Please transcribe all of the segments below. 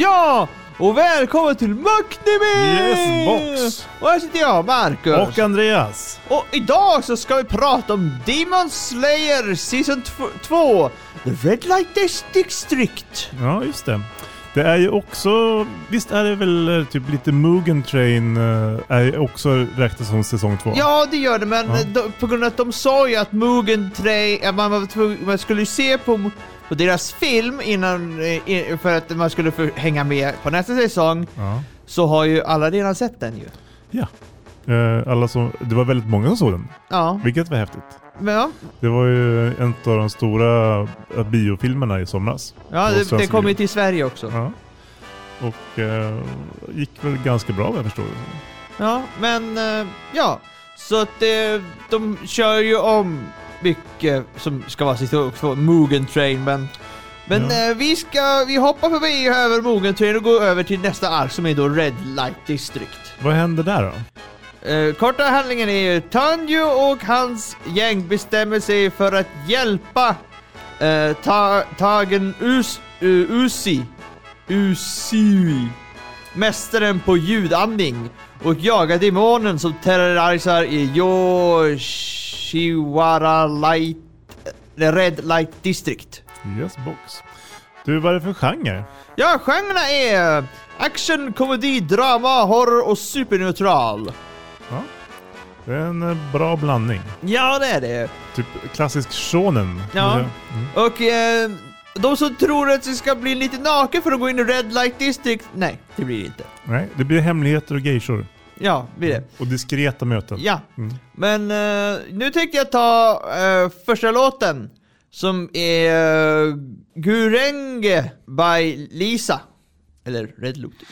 Ja! Och välkommen till Mucknimi! Yes, box. Och här sitter jag, Marcus. Och Andreas. Och idag så ska vi prata om Demon Slayer Season 2, The Red Light Dis- District. Ja, just det. Det är ju också, visst är det väl eh, typ lite Mugen Train eh, är också räknas som säsong två? Ja, det gör det, men Ja. de, på grund av att de sa ju att Mugen Train, att man, var tvungen- man skulle ju se på, på deras film innan, eh, för att man skulle få hänga med på nästa säsong, Ja. så har ju alla redan sett den ju. ja. Eh, alla som, det var väldigt många som såg den, Ja, vilket var häftigt. ja, Det var ju en av de stora eh, biofilmerna i somras. ja Och det, det kommer ju till Sverige också. Ja. Och eh, gick väl ganska bra vad jag förstår. Ja, men eh, ja. Så att eh, de kör ju om mycket som ska vara sitt två Mugen Train, men men Ja. eh, vi ska, vi hoppar förbi över Mugen Train och går över till nästa ark som är då Red Light District. Vad händer där då? Eh, korta handlingen är ju Tanjo och hans gäng bestämmer sig för att hjälpa eh, ta, Tagen Us, uh, Usi, Usui, mästaren på ljudandning och jaga demonen som terroriserar i Yoshiwara Light, eh, Red Light District. Yes box. Du, vad är det för genre? Ja, genrerna är action, komedi, drama, horror och superneutral. Ja. Det är en eh, bra blandning. Ja, det är det. Typ klassisk shonen. Ja. Mm. Och eh, de som tror att det ska bli lite naken för att gå in i Red Light District, nej, det blir det inte. Nej, det blir hemligheter och geishor. Ja, blir det. Och diskreta möten. Ja, Mm. men eh, nu tänkte jag ta eh, första låten som är uh, Gurenge by Lisa. Eller Red Lotus.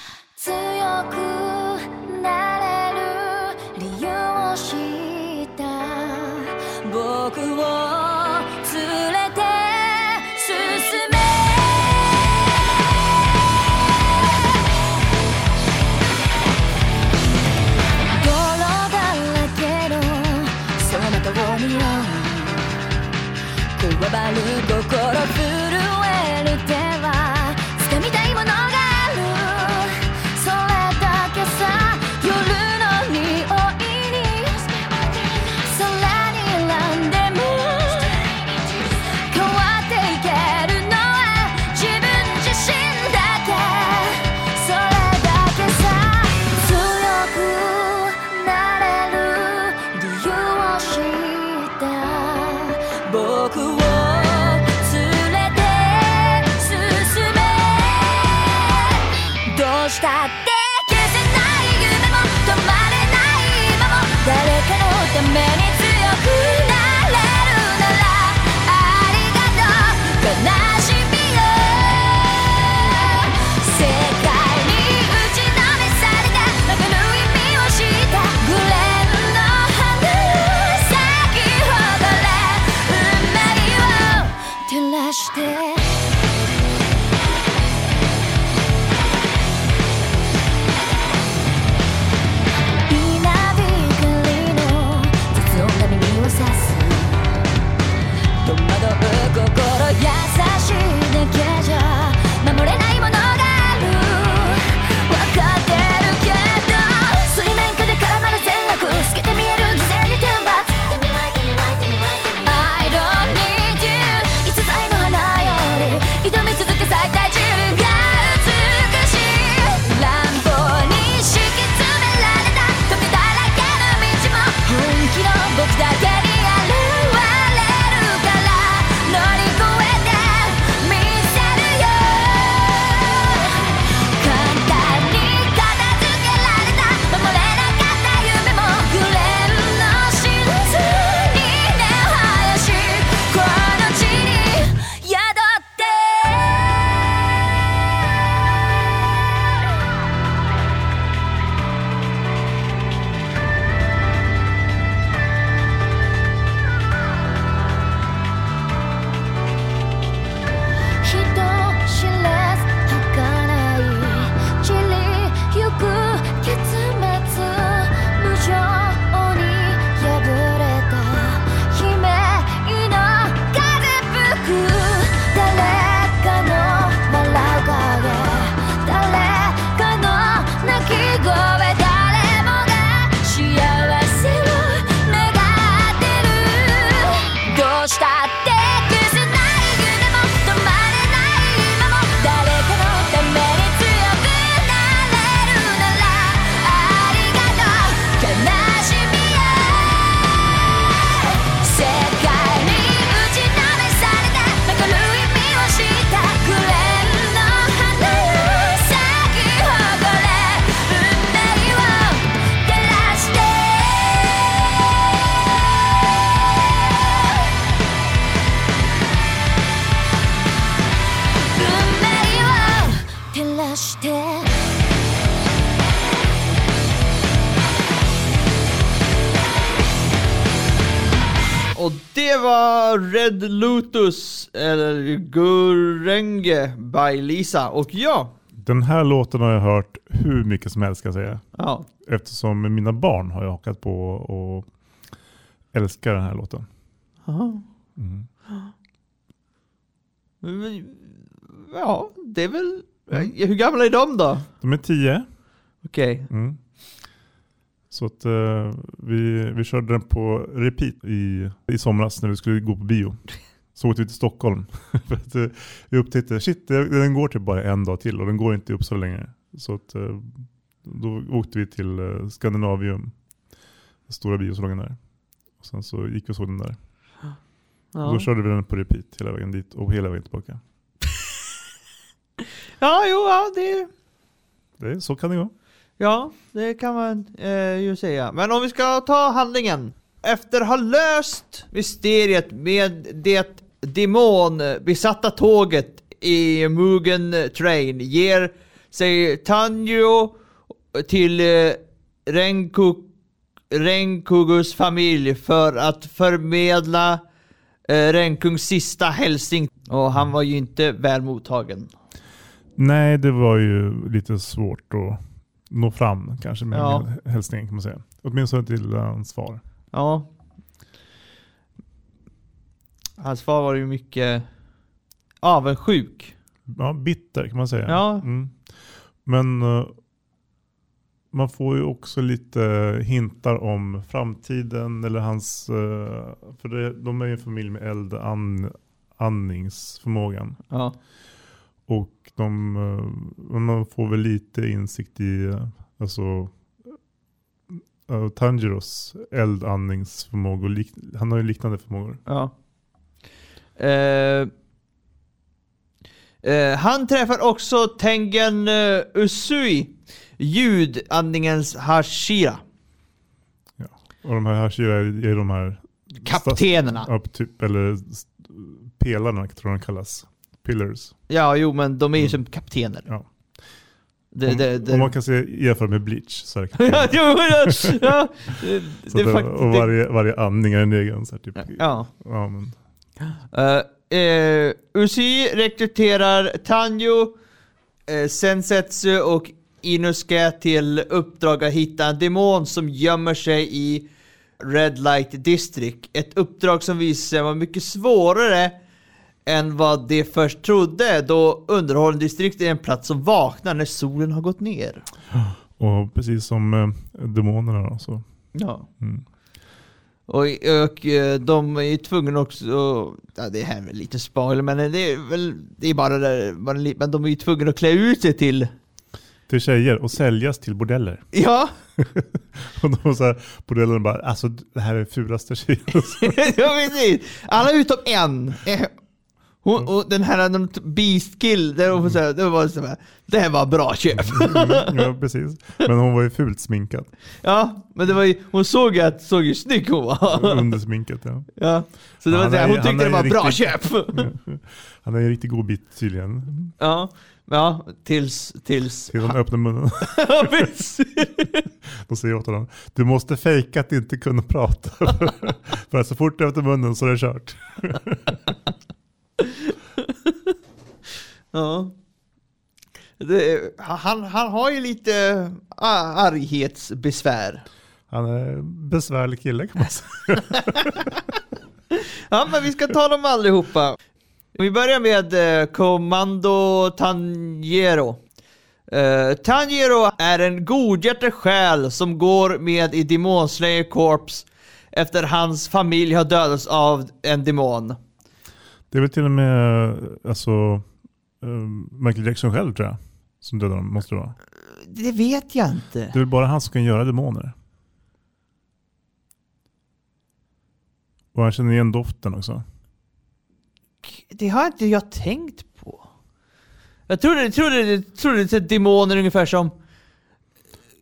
ばる心 det var Red Lotus, eller Gurenge by Lisa. Och ja, Den här låten har jag hört hur mycket som helst ska jag säga. ja. Eftersom mina barn har jag hakat på och älskar den här låten. Aha. Mm. Ja, det är väl... Mm. Hur gamla är de då? De är tio. Okej. Mm. Så att eh, vi, vi körde den på repeat i, i somras när vi skulle gå på bio. Så åkte vi till Stockholm. För att, eh, vi upptäckte, shit det- den går typ bara en dag till och den går inte i Uppsala längre. Så att, eh, då åkte vi till eh, Scandinavium, den stora biosalongen där. Och sen så gick vi och såg den där. Och Ja. då körde vi den på repeat hela vägen dit och hela vägen tillbaka. ja, jo, ja, det... Det, så kan det gå. Ja, det kan man eh, ju säga. Men om vi ska ta handlingen. Efter att ha löst mysteriet med det demonbesatta tåget i Mugen Train ger sig Tanjo till eh, Renku, Renkugus familj för att förmedla eh, Renkungs sista hälsning. Och han var ju inte väl mottagen. Nej, det var ju lite svårt att nå fram kanske med Ja. min hälsning kan man säga. Åtminstone till hans far. Ja. Hans far var ju mycket avundsjuk. Ja, bitter kan man säga. Ja. Mm. Men eh, man får ju också lite hintar om framtiden eller hans, eh, för det, de är ju en familj med eld an, andningsförmågan. Ja. Och de, eh, man får väl lite insikt i eh, alltså, uh, Tanjiros eldandningsförmågor. Han har ju liknande förmågor. ja. Eh, eh, han träffar också Tengen uh, Usui, ljudandningens Hashira. Och de här Hashira är, är de här Kaptenerna. Ja, typ, eller pelarna tror jag de kallas. Pillars. Ja, jo men de är ju Mm. som kaptener. Ja. Det, om, det, det. om man kan se jämföra med Bleach så är det ja, ja, det, det och varje, varje andning är en egen. Så här, typ. Ja. Ja, men, Uh, uh, Usi rekryterar Tanjo, uh, Sensetsu och Inusuke till uppdrag att hitta en demon som gömmer sig i Red Light District. Ett uppdrag som visar sig vara mycket svårare än vad de först trodde då underhållningsdistrikt är en plats som vaknar när solen har gått ner. och precis som eh, demonerna då, så. Ja. Mm. Och, och eh, de är ju tvungna också, ja det här är lite spoiler men det är väl, det är bara li- men de är ju tvungna att klä ut sig till, Till tjejer och säljas till bordeller. ja, och de så här, bordellerna bara, alltså det här är fulaste tjejen. ja precis, alla utom en. Eh, Hon, och den här någon t- Beast Kill, det var, så här, det var så här, det här var bra köp. Mm, ja, precis. Men hon var ju fult sminkad. ja, men det var ju, hon såg ju att, såg ju snygg hon var. Under sminket, ja. ja, så det var så här, hon tyckte det var bra riktigt- köp. Han är en riktigt god bit tydligen. ja, ja, tills, tills, Tills han öppnar munnen. ja, precis. Då säger jag åt honom, du måste fejka att inte kunna prata. För att så fort du öppnar munnen så är det kört. Ja. Det, han, han har ju lite a- arghetsbesvär. Han är en besvärlig kille kan man säga. Ja, men vi ska ta dem allihopa. Vi börjar med eh, Kommando Tanjero. Uh, Tanjero är en godhjärtad själ som går med i Demon Slayer Corps efter hans familj har dödats av en demon. Det är väl till och med alltså, eh, Michael Jackson själv tror jag. Som dödar dem, måste det vara. Det vet jag inte. Det är väl bara han som kan göra demoner. Och han känner igen doften också. Det har inte jag tänkt på. Jag trodde, jag trodde, jag trodde är demoner ungefär som...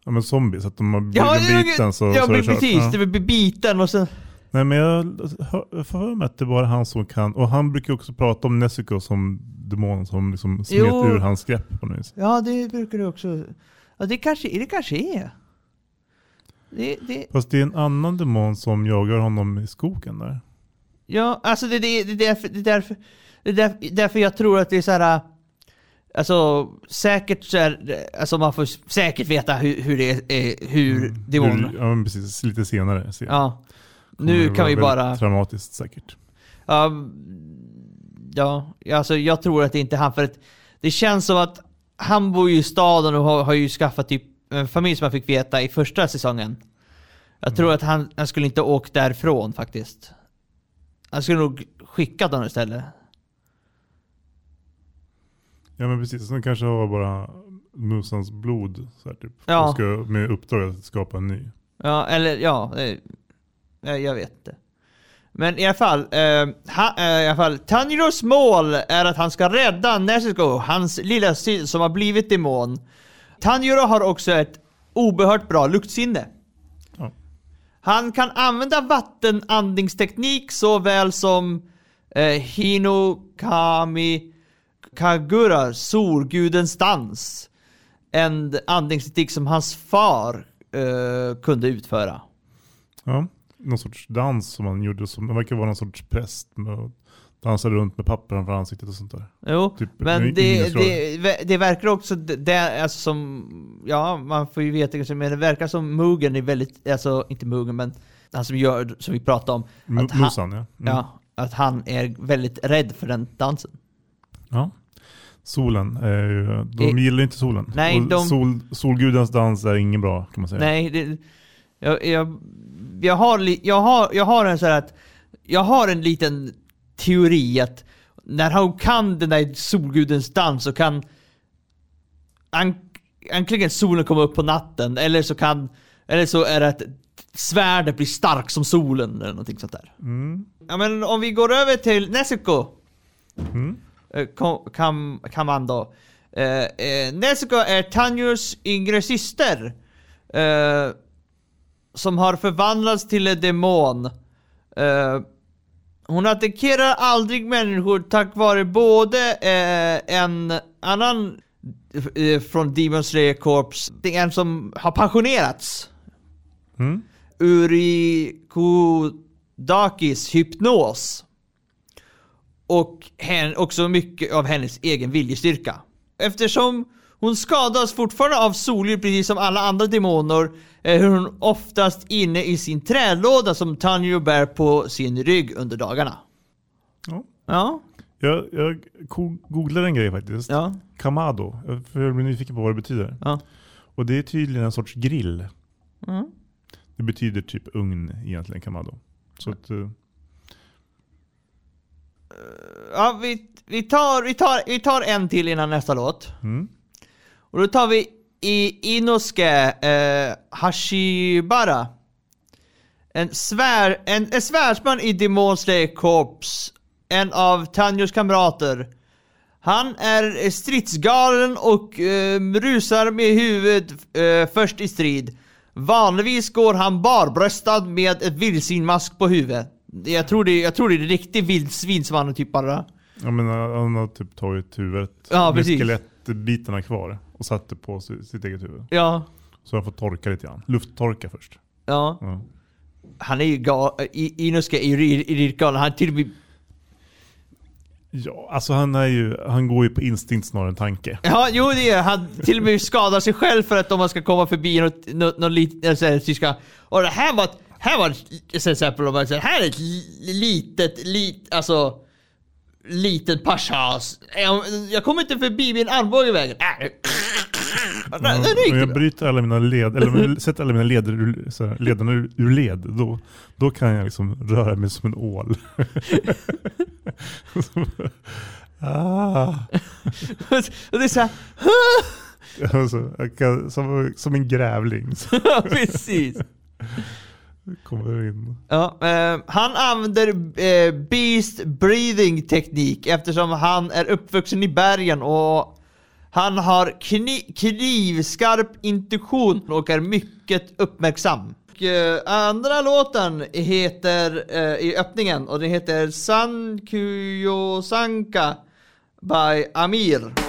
Ja men zombies, att de har blivit Ja, biten så, ja så är det kört. precis. Ja. Det blir biten och sen... Nej men jag får för mig att det bara är han som kan. Och han brukar också prata om Nezuko som demon som liksom smet Jo. ur hans grepp på något vis. Ja, det brukar det också... Ja, det kanske, det kanske är. Det, det, Fast det är en annan demon som jagar honom i skogen där. ja, alltså det, det, det, är därför, det, är därför, det är därför, därför jag tror att det är så här. Alltså säkert så är, alltså man får säkert veta hur, hur det är, hur demonen... Hur- Ja men precis, lite senare. jag. Ja. Nu kan vi bara... Traumatiskt säkert. Ja, ja, alltså jag tror att det inte är han för att det känns som att han bor ju i staden och har, har ju skaffat typ en familj som man fick veta i första säsongen. Jag tror att han, han skulle inte åkt därifrån faktiskt. Han skulle nog skickat honom istället. Ja men precis, sen kanske har bara musans blod så här, typ. Ja. Ska med uppdrag att skapa en ny. Ja, eller ja, eh, jag vet inte. Men i alla fall, eh, ha, eh, i alla fall, Tanjiros mål är att han ska rädda Nezuko, hans lilla syster som har blivit demon. Tanjiro har också ett oerhört bra luktsinne. Ja. Han kan använda vattenandningsteknik såväl som eh, Hinokami Kagura, solgudens dans. En andningsteknik som hans far eh, kunde utföra. Ja, någon sorts dans som han gjorde. Som, det verkar vara någon sorts präst med att dansa runt med papper framför ansiktet och sånt där. Jo, Typ, men det, det, det verkar också, det- alltså som, ja man får ju veta kanske, men det verkar som Mugen är väldigt, alltså inte Mugen men han som gör, som vi pratade om, att han- Musan ja. Mm. ja, att han är väldigt rädd för den dansen. ja. Solen är ju, de gillar inte solen. Nej, de- sol, solgudens dans är ingen bra kan man säga. Nej, det, jag, jag, jag, har, jag, har, jag har en så här att, jag har en liten teori att när hon kan den där solgudens dans så kan an, antingen solen komma upp på natten eller så kan, eller så är det att svärdet blir stark som solen eller någonting sånt där. Mm. Ja men om vi går över till Nezuko Mm. eh, Ko- Kam, Kamando. Eh, eh, Nezuko är Tanjos yngre syster. Eh, som har förvandlats till en demon. Eh, hon attackerar aldrig människor tack vare både eh, en annan eh, från Demon Slayer Corps, det är en som har pensionerats. Mm. Urikodakis hypnos. Och hen, också mycket av hennes egen viljestyrka. Eftersom hon skadas fortfarande av solljus precis som alla andra demoner är hon oftast inne i sin trälåda som Tanjiro bär på sin rygg under dagarna. Ja. Ja, Jag, jag googlade en grej faktiskt. ja, Kamado. Jag- blir nyfiken på vad det betyder. ja. Och det är tydligen en sorts grill. Mm. Det betyder typ ugn egentligen, Kamado. Så att, eh, ja vi, vi, tar, vi, tar, vi tar en till innan nästa låt. mm. Och då tar vi i Inosuke eh, Hashibara. En, svär, en, en svärdsman i Demon Slayer Corps. En av Tanjos kamrater. Han är stridsgalen och eh, rusar med huvudet eh, först i strid. Vanligtvis går han barbröstad med ett vildsvinmask på huvudet. Jag tror det, jag tror det är en riktig vildsvin som han har typ bara... Jag menar, han har typ tagit huvudet Ja, med precis. skelettbitarna kvar och satt det på si- sitt eget huvud. Ja, Så han får torka lite grann. Lufttorka först. ja. Ja. Han är ju gal, I- Inosuke är ju ri- riktigt galen. Han till och med... Ja, alltså han, är ju, han går ju på instinkt snarare än tanke. Ja, jo det är han. till och med skadar sig själv för att om man ska komma förbi något, något, något litet, här, tyska... Och det här var ett, här var ett, till exempel om man säger, här är ett li- litet, lit, alltså... Liten paschas. Jag, jag kommer inte förbi min armbåge i vägen. Äh. Om jag bryter alla mina led, eller sätter alla mina leder ur, så här, ledarna ur, ur led, då, då kan jag liksom röra mig som en ål. ah. Och det är såhär, alltså, jag kan, som, som en grävling så precis. kommer in. Ja, eh, han använder eh, Beast Breathing teknik eftersom han är uppvuxen i bergen och han har kni- knivskarp intuition och är mycket uppmärksam. Och eh, andra låten heter, eh, i öppningen, och den heter San Kuyo Sanka by Amir.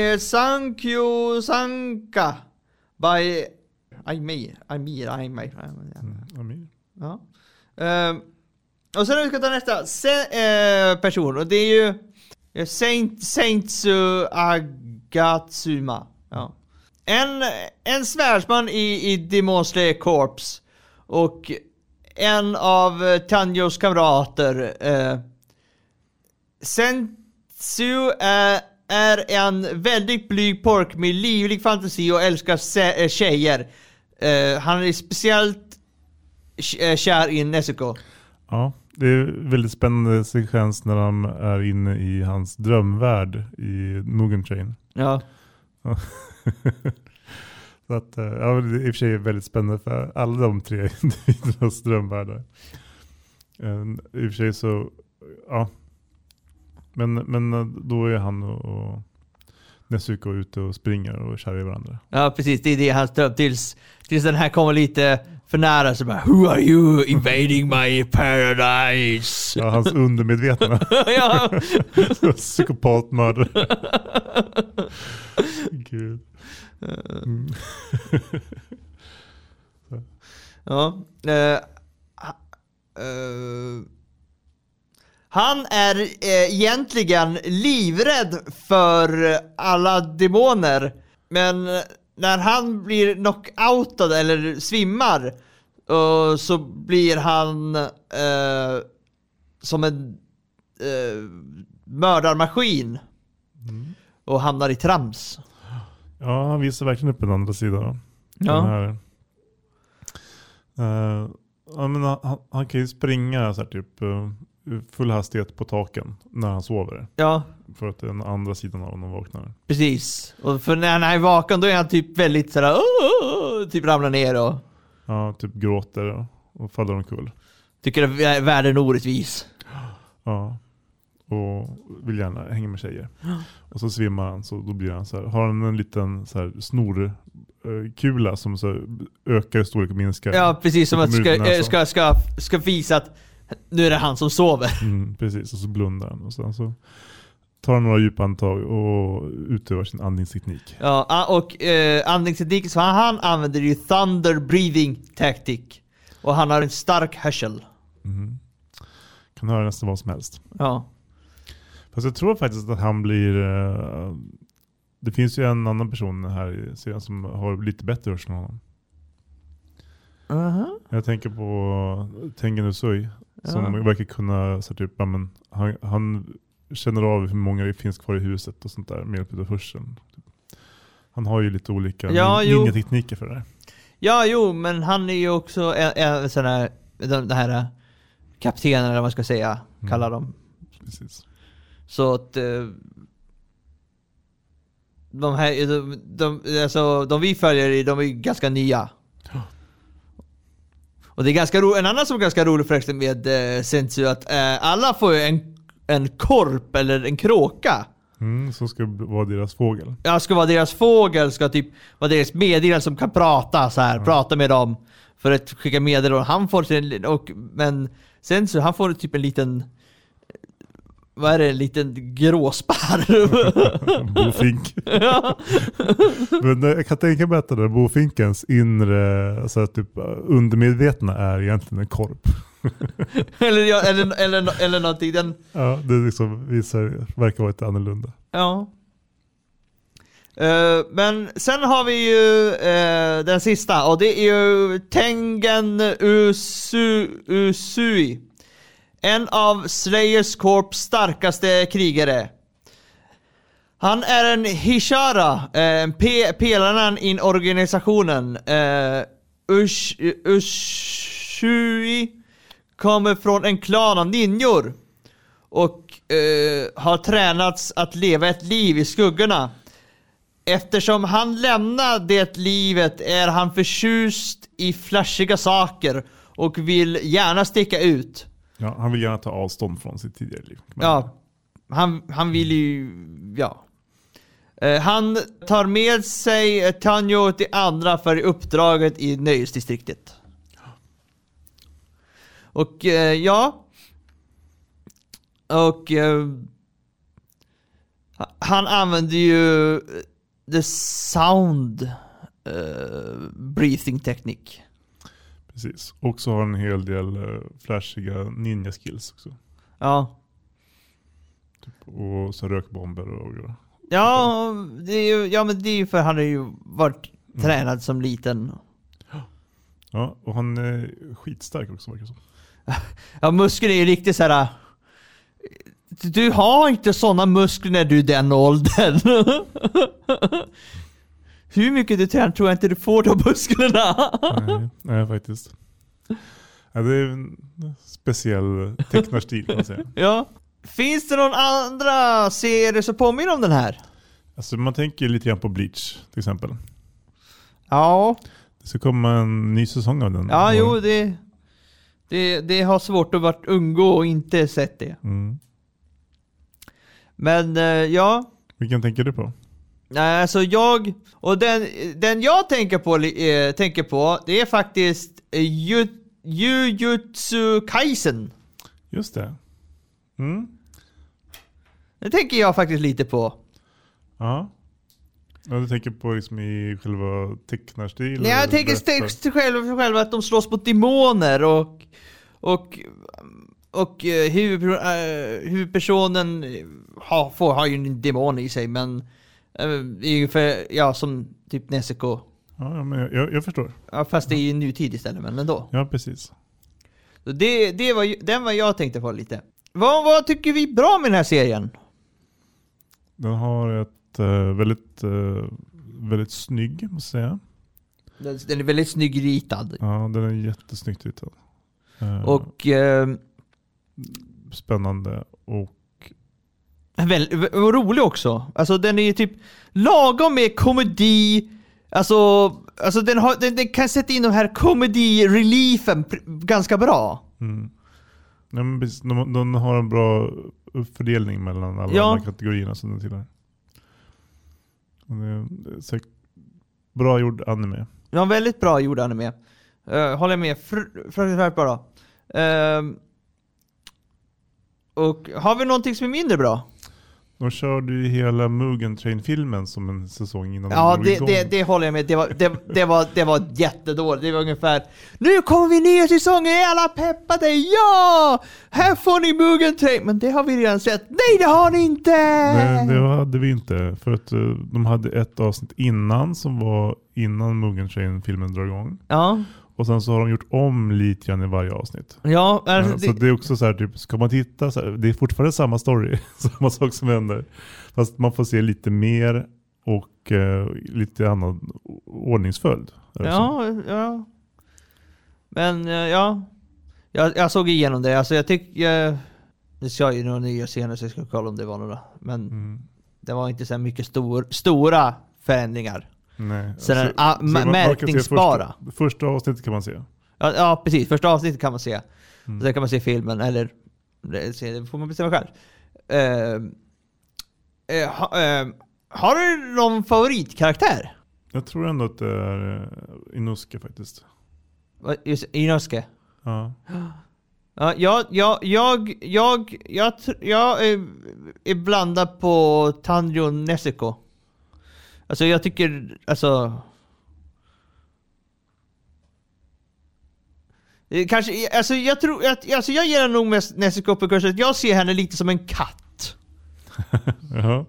Är Sankyo Sanka by Aimir. Aimir, Aimir. Amir. Ja. Ehm, och sen ska vi ta nästa se, eh, person och det är ju eh, Saint, Saintsu Agatsuma. Ja. En, en svärdsman i, i Demon Slayer Corps och en av eh, Tanjos kamrater. Eh, Sensu är, är en väldigt blyg pojk med livlig fantasi och älskar eh, tjejer. Eh, han är speciellt eh, kär i Nezuko. Ja, det är väldigt spännande sekvens när de är inne i hans drömvärld i Mugen Train. Ja. Så att, ja, det är i och för sig väldigt spännande för alla de tre individernas drömvärldar. I och för sig så, ja. Men, men eh, då är han och, och Nezuko ute och springer och kär i varandra. ja, precis. Det är det hans dröm. Tills, tills den här kommer lite för nära så bara Who are you invading my paradise? Ja, hans undermedvetna ja. psykopatmördare. Gud. Mm. ja. Ha- eh, han är eh, egentligen livrädd för alla demoner. Men när han blir knockoutad eller svimmar eh, så blir han eh, som en eh, mördarmaskin och hamnar i trams. Ja, han visar verkligen upp en andra sida. Ja. Ja, men han, han kan ju springa så här, typ full hastighet på taken när han sover. Ja, För att den andra sidan av honom vaknar. precis. Och för när han är vaken då är han typ väldigt sådär, "Åh!" typ ramlar ner och Ja, typ gråter och, faller omkull. tycker att vä- världen är orättvis. Ja. Och vill gärna hänga med tjejer. Och så svimmar han, så då blir han så här. Har han en liten så här snorkula som så ökar i storlek och minskar. Ja, precis som att ska, eh, ska, ska, ska visa att nu är det han som sover. Mm, precis, och så blundar han. Och sen så tar han några djupa andetag och utövar sin andningsteknik. Ja, och eh, andningstekniken, så han, använder ju thunder breathing tactic. Och han har en stark hörsel. Mhm. Kan höra nästan vad som helst. Ja. Fast jag tror faktiskt att han blir... eh, det finns ju en annan person här i serien som har lite bättre hörsel än honom. Uh-huh. Jag tänker på Tengen Usui. Som Ja. verkar kunna, så typ, ja, men, han, han känner av hur många det finns kvar i huset och sånt där med hjälp av hörseln. Han har ju lite olika Ja, ninja-tekniker för det där. Ja, jo, men han är ju också en, en sån här, den, här eh, kaptenen eller vad man ska säga, Mm. kallar dem. Precis. Så att... eh, De här, de, de, alltså, de vi följer, de är ganska nya. Och det är ganska ro, en annan som är ganska rolig förresten med eh, Sensu, att eh, alla får ju en, en korp eller en kråka. Mm, så ska vara deras fågel. Ja, ska vara deras fågel, ska typ vara deras meddelare som kan prata så här, prata med dem. För att skicka meddelanden. Han får sin, och, men sen så han får typ en liten, vad är det, en liten gråsparv. Bofink. Men eh, jag kan tänka mig att den där bofinkens inre så här, typ, undermedvetna är egentligen en korp. eller, ja, eller, eller, eller någonting. Den, Ja, det liksom, visar, verkar vara lite annorlunda. ja. Eh, men sen har vi ju eh, den sista och det är ju Tengen Usu, Usui. En av Slayers Corps starkaste krigare. Han är en Hishara, eh, pe- pelaren i organisationen. Eh, Ush, Ushui kommer från en klan av ninjor. Och eh, har tränats att leva ett liv i skuggorna. Eftersom han lämnar det livet är han förtjust i flashiga saker och vill gärna sticka ut. Ja, han vill gärna ta avstånd från sitt tidigare liv. Men- Ja, han, han vill ju, ja. Eh, han tar med sig eh, Tanjo till andra för uppdraget i nöjesdistriktet. Och eh, ja. Och eh, han använder ju eh, the sound eh, breathing teknik. Precis. Och så har han en hel del uh, flashiga ninja-skills också. Ja. Och så rökbomber och Ja, det är ju, ja men det är ju för han har ju varit Mm. tränad som liten. Ja, och han är skitstark också verkar det som. Ja, muskler är ju riktigt så här. Du har inte sådana muskler när du är den åldern. Hur mycket du tränar tror jag inte du får de musklerna. nej, nej, faktiskt. Ja, det är en speciell tecknarstil kan man säga. ja. Finns det någon andra serie som påminner om den här? Alltså man tänker lite grann på Bleach till exempel. Ja, Det ska komma en ny säsong av den. ja jo det, det, det har svårt att vara ungå och inte sett det. Mm. Men eh, ja, Vilken tänker du på? Nej, alltså jag, och den, den jag tänker på, eh, tänker på, det är faktiskt eh, Ju- Jujutsu Kaisen. Just det. Mm. Det tänker jag faktiskt lite på. Ja. ja. Du tänker på liksom i själva tecknarstilen? Nej, jag tänker text själv, själv att de slåss mot demoner och, och, och eh, eh, huvudpersonen har, får, har ju en demon i sig, men eh, är för, ja, som typ Neseko. Ja, men jag, jag, förstår. Ja, fast det är ju nutid istället, men ändå. Ja, precis. Så det, det var, den var jag tänkte på lite. Vad, vad tycker vi bra med den här serien? Den har ett eh, väldigt, uh, väldigt snygg, måste jag säga. Den, den är väldigt snygg ritad. Ja, den är jättesnyggt ritad. Eh, Och eh, Spännande och väl, och rolig också. Alltså den är ju typ lagom med komedi. Alltså, alltså den, har, den, den kan sätta in de här komedi-reliefen ganska bra. Mm. Ja, men precis, de, de har en bra uppfördelning mellan alla Ja. de här kategorierna som den tillhör. Bra gjord anime. Ja, väldigt bra gjord anime. Uh, håller jag med. Fr- Fruktansvärt bra. Ehm, och har vi någonting som är mindre bra? De körde ju hela Mugen Train-filmen som en säsong innan Ja, de det, igång. det, det håller jag med. Det var, det, det, var, det var jättedåligt. Det var ungefär Nu kommer vi nya säsonger, är alla peppade? Ja! Här får ni Mugen Train! Men det har vi redan sett. Nej, det har ni inte! Nej, det hade vi inte. För att eh, de hade ett avsnitt innan som var innan Mugen Train-filmen drar igång. Ja, Och sen så har de gjort om lite grann i varje avsnitt. ja, alltså, Ja, så det, det är också så här, typ, ska man titta, så här, det är fortfarande samma story, samma sak som händer. Fast man får se lite mer och eh, lite annan ordningsföljd. ja, ja. Men eh, ja, jag, jag såg igenom det. Alltså jag tycker... Det ska ju några nya scener så jag ska kolla om det var några. Men Mm. det var inte så mycket stor, stora förändringar. Nej. Så den- ah, man kan se märkningsbara. Första, första avsnittet kan man se. Ja, ja precis, första avsnittet kan man se. Mm. Sen kan man se filmen, eller det se- det får man bestämma själv. Eh, ha, ehm, har du någon favoritkaraktär? Jag tror ändå att det är uh, Inosuke faktiskt. Just- Inosuke? Ja. Ja, jag, jag, jag, jag, jag, tr- jag är, är blandad på Tanjo Neseko. Alltså jag tycker, alltså... Eh, Kanske, alltså jag tror, att- alltså jag ger henne nog mest Neseko på kursen. Jag ser henne lite som en katt. Jaha.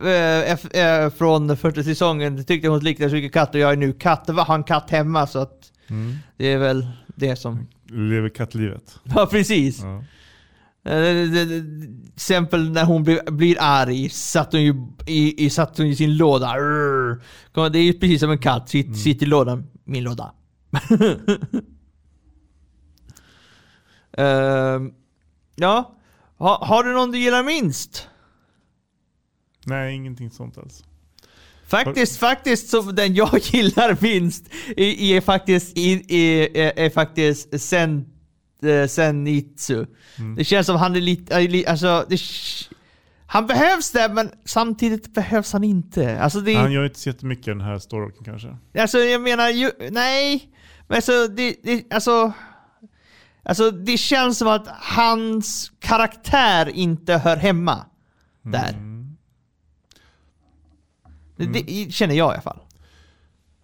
Eh, eh, från första säsongen tyckte hon liknade så mycket katt och jag är nu katt, har en katt hemma så att Mm. det är väl det som... Lever kattlivet. Ja precis. Ja. Eh, det- det- det- Till exempel när hon blir, blir arg satt hon ju i, i, satt hon i sin låda. Det är ju precis som en katt, sitt, sitt i lådan. Min låda. Ehm, ja, ha, har du någon du gillar minst? Nej, ingenting sånt alls. Faktiskt, faktiskt så den jag gillar minst är, är faktiskt, är, är, är faktiskt Sen, eh, Senitsu. Mm. Det känns som han är lite, alltså, det, han behövs där men samtidigt behövs han inte. Alltså det, Han gör inte så jättemycket den här storyn kanske. alltså jag menar ju, nej. Men alltså det, det, alltså, alltså det känns som att hans karaktär inte hör hemma där. Mm. Det, det känner jag i alla fall.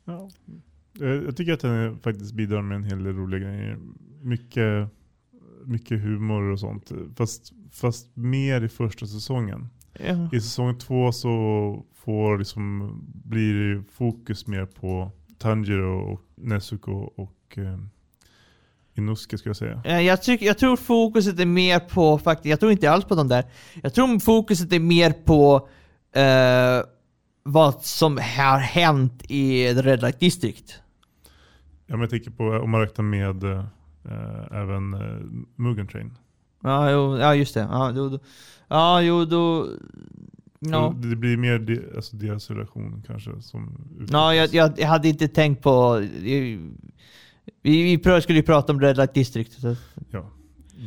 Ja. Jag tycker att den faktiskt bidrar med en hel del roliga grejer. Mycket, mycket humor och sånt. Fast, fast mer i första säsongen. Ja. I säsong två så får liksom, blir det fokus mer på Tanjiro och Nezuko och eh, Inosuke ska jag säga. Eh, Jag, tycker, jag tror fokuset är mer på, faktiskt, jag tror inte alls på de där. Jag tror fokuset är mer på eh, vad som har hänt i The Red Light District. Ja, men jag tänker på om man räknar med eh, även eh, Mugen Train. Ja, jo, ja just det. Ja, då, då, ja jo, då... Ja, Det blir mer de, alltså deras relation kanske som ja jag, jag, jag hade inte tänkt på... Vi, vi skulle ju prata om Red Light District. Så, Ja.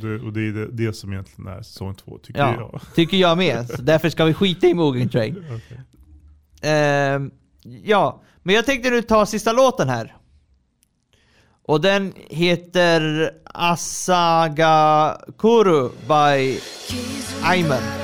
Det, och det är det, det som egentligen är säsong två tycker Ja. jag. tycker jag med. Så därför ska vi skita i Mugen Train. Okej. Ehm, ja, men jag tänkte nu ta sista låten här. Och den heter Asaga Kuru by Aimer.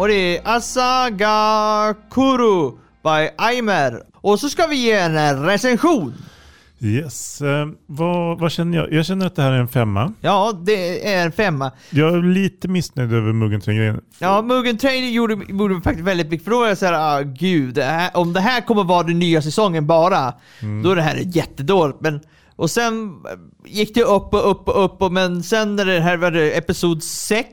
Och det är Asagakuru by Aimer. Och så ska vi ge en recension. Yes. Eh, vad, vad känner jag? Jag känner att det här är en femma. Ja, det är en femma. Jag är lite missnöjd över Muggenträng-grejen. Ja, Mugen Train gjorde, gjorde mig faktiskt väldigt mycket. För då var jag såhär, ah, gud, här, om det här kommer vara den nya säsongen bara, då är det här jättedåligt. Men, och sen eh, gick det upp och upp och upp, och, men sen när det här var episod 6,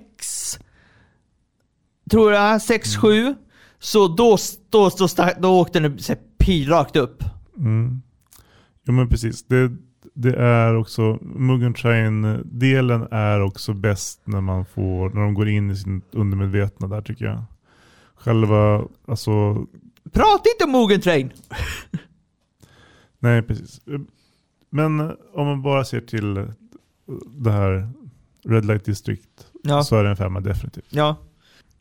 tror jag, 6, 7, så då, då, då, då, åkte den pilrakt upp. Mm. Jo men precis. Det, det är också, Mugen Train-delen är också bäst när man får, när de går in i sin undermedvetna där tycker jag. Själva, alltså, Prata inte om Mugen Train! nej precis. Men om man bara ser till det här Red Light District Ja. så är det en femma definitivt. Ja.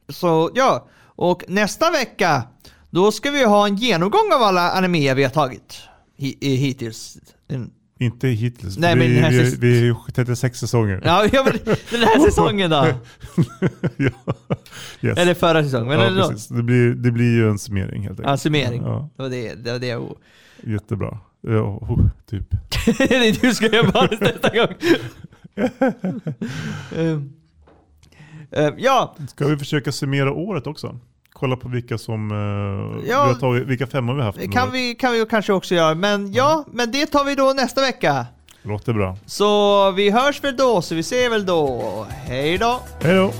Så ja, och nästa vecka då ska vi ha en genomgång av alla animéer vi har tagit hi- hittills. En- Inte hittills. Nej, vi, men vi, vi är ju 36 säsongen. Ja, ja men den här säsongen då? ja. Yes. Eller förra säsongen. Men ja, ändå. precis. Det, blir, det blir ju en summering helt enkelt. Ja, summering. Ja, Det var det, det, var det jag... jättebra. Ja, oh, typ. du ska göra manus nästa gång. Ehm, ehm, ja, Ska vi försöka summera året också? Kolla på vilka som vi Ja. har tagit, vilka femmor vi har haft. kan vi, kan vi kanske också göra. Men ja, men det tar vi då nästa vecka. Låter bra. Så vi hörs väl då, så vi ser väl då. Hej då! Hej då!